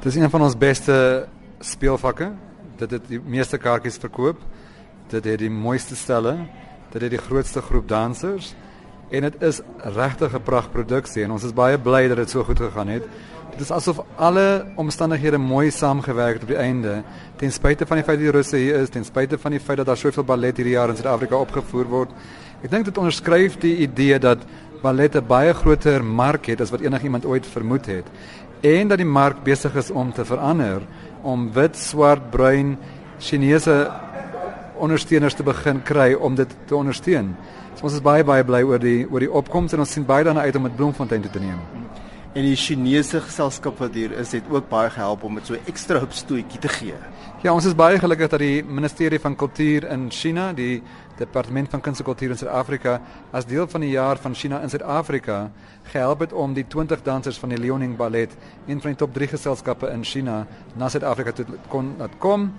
Dit is een van ons beste speelvakke. Dit het die meeste kaartjies verkoop. Dit het die mooiste stelle. Dit het die grootste groep dansers en dit is regtig 'n pragtproduksie en ons is baie bly dat dit so goed gegaan het. Dit is asof alle omstandighede mooi saamgewerk het op die einde. Ten spyte van die feit dat die Russe hier is, ten spyte van die feit dat daar soveel ballet hierdie jaar in Suid-Afrika opgevoer word. Ek dink dit onderskryf die idee dat ballet 'n baie groter mark het as wat enigiemand ooit vermoed het en dat die mark besig is om te verander om wit, swart, bruin Chinese ondersteuners te begin kry om dit te ondersteun. So ons is baie baie bly oor die oor die opkomste en ons sien baie daarna uit om met Bloemfontein toe te neem. En die Chinese geselskap wat hier is, het ook baie gehelp om dit so ekstra hupstoetjie te gee. Ja, ons is baie gelukkig dat die Ministerie van Kultuur in China, die Departement van Kuns en Kultuur in Suid-Afrika, as deel van die jaar van China in Suid-Afrika gehelp het om die 20 dansers van die Liaoning Ballet, een van die top 3 geselskappe in China, na Suid-Afrika te kon laat kom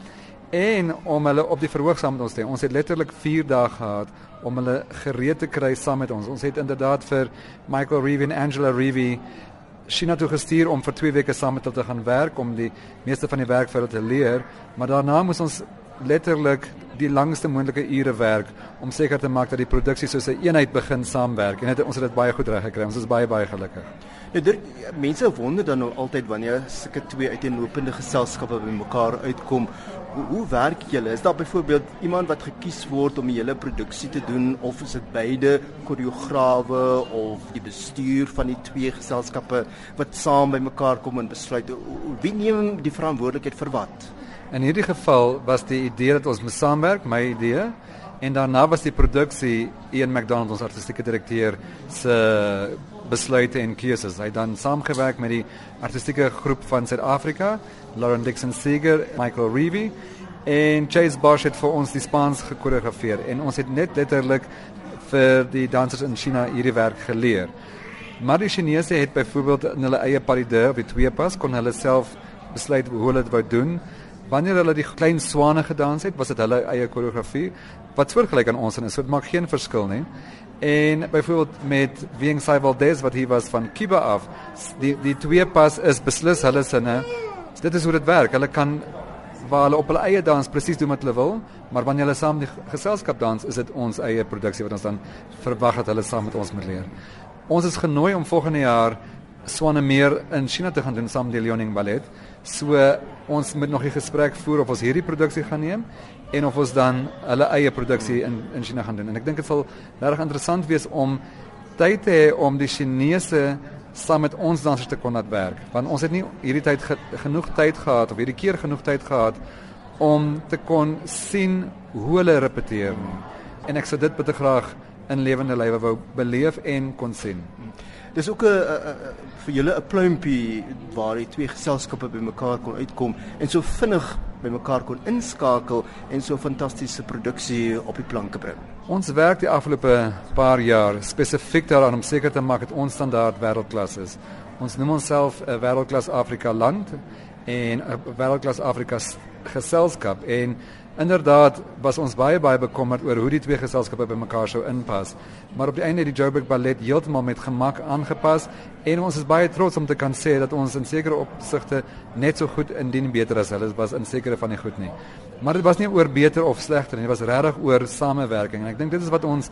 en om hulle op die verhoog saam met ons te hê. Ons het letterlik 4 dae gehad om hulle gereed te kry saam met ons. Ons het inderdaad vir Michael Reeve en Angela Reeve China toe gestuur om vir 2 weke saam met hulle te gaan werk om die meeste van die werk vir hulle te leer, maar daarna moes ons letterlik die langste moontlike ure werk om seker te maak dat die produksie soos 'n eenheid begin saamwerk en het, ons het dit baie goed reg gekry. Ons is baie baie gelukkig. Ja, Dirk, mense wonder dan nou altyd wanneer sulke twee uiteenlopende geselskappe bymekaar uitkom, hoe, hoe werk julle? Is daar byvoorbeeld iemand wat gekies word om die hele produksie te doen of is dit beide koreograwe of die bestuur van die twee geselskappe wat saam bymekaar kom en besluit wie neem die verantwoordelikheid vir wat? In hierdie geval was die idee dat ons moet saamwerk, my idee, en daarna was die produksie Ian McDonald ons artistieke direkteur se besluite en keuses. Hy het dan saamgewerk met die artistieke groep van Suid-Afrika, Lauren Dixon Seeger, Michael Reeve en Chase Bosch het vir ons die spans gekoreografeer en ons het net letterlik vir die dansers in China hierdie werk geleer. Maar die Chinese het byvoorbeeld in hulle eie pas de op die twee pas kon hulle self besluit hoe hulle dit wou doen. Wanneer hulle die klein swane gedans het, was dit hulle eie koreografie wat soortgelyk aan ons en is. So dit maak geen verskil nie. En byvoorbeeld met Wing Sai Valdez wat hy was van Kiba af, die die twee pas is beslis hulle sinne. Dit is hoe dit werk. Hulle kan waar hulle op hulle eie dans presies doen wat hulle wil, maar wanneer hulle saam die geselskap dans, is dit ons eie produksie wat ons dan verwag dat hulle saam met ons moet leer. Ons is genooi om volgende jaar Swanemeer in China te gaan doen saam met die Liaoning Ballet. So ons moet nog 'n gesprek voer of ons hierdie produksie gaan neem en of ons dan hulle eie produksie in in China gaan doen. En ek dink dit sal regtig interessant wees om tyd te hê om die Chinese saam met ons dansers te kon laat werk. Want ons het nie hierdie tyd ge, genoeg tyd gehad of hierdie keer genoeg tyd gehad om te kon sien hoe hulle repeteer. En ek sou dit baie graag in lewende lywe wou beleef en kon sien. Dis ook 'n vir julle 'n pluimpie waar die twee geselskappe bymekaar kon uitkom en so vinnig bymekaar kon inskakel en so fantastiese produksie op die planke bring. Ons werk die afgelope paar jaar spesifiek daaraan om seker te maak dat ons standaard wêreldklas is. Ons noem onsself 'n wêreldklas Afrika land en 'n wêreldklas Afrika geselskap en Inderdaad was ons baie baie bekommerd oor hoe die twee geselskappe by mekaar sou inpas. Maar op die einde het die Joburg Ballet heeltemal met gemak aangepas en ons is baie trots om te kan sê dat ons in sekere opsigte net so goed indien beter as hulle was in sekere van die goed nie. Maar dit was nie oor beter of slegter nie, dit was regtig oor samewerking en ek dink dit is wat ons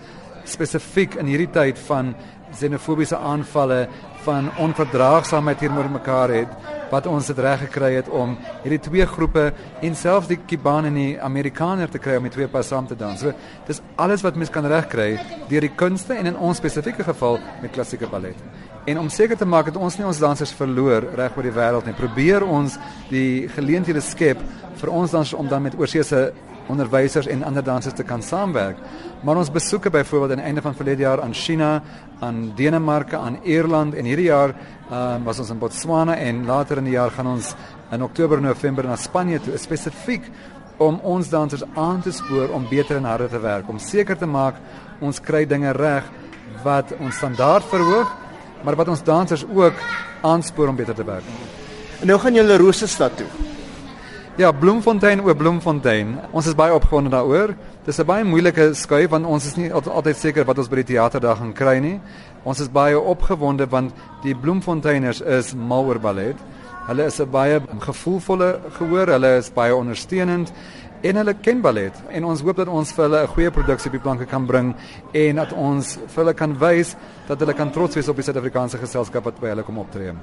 spesifiek in hierdie tyd van xenofobiese aanvalle van onverdraagsaamheid hier met mekaar het wat ons dit reg gekry het om hierdie twee groepe en selfs die Kuban en die Amerikaner te kry om die twee pas saam te dans. So dis alles wat mens kan regkry deur die kunste en in ons spesifieke geval met klassieke ballet. En om seker te maak dat ons nie ons dansers verloor reg oor die wêreld nie, probeer ons die geleenthede skep vir ons dansers om dan met oorsese onderwysers en ander dansers te kan saamwerk. Maar ons besoeke byvoorbeeld aan die einde van verlede jaar aan China, aan Denemarke, aan Ierland en hierdie jaar um, was ons in Botswana en later in die jaar gaan ons in Oktober November na Spanje toe spesifiek om ons dansers aan te spoor om beter en harder te werk, om seker te maak ons kry dinge reg wat ons standaard verhoog, maar wat ons dansers ook aanspoor om beter te werk. En nou gaan julle Rosestad toe. Ja, Bloemfontein oor Bloemfontein. Ons is baie opgewonde daaroor. Dis 'n baie moeilike skuif want ons is nie altyd seker wat ons by die teaterdag gaan kry nie. Ons is baie opgewonde want die Bloemfonteiners is mal oor ballet. Hulle is 'n baie gevoelvolle gehoor, hulle is baie ondersteunend en hulle ken ballet en ons hoop dat ons vir hulle 'n goeie produksie op die planke kan bring en dat ons vir hulle kan wys dat hulle kan trots wees op die Suid-Afrikaanse geselskap wat by hulle kom optree.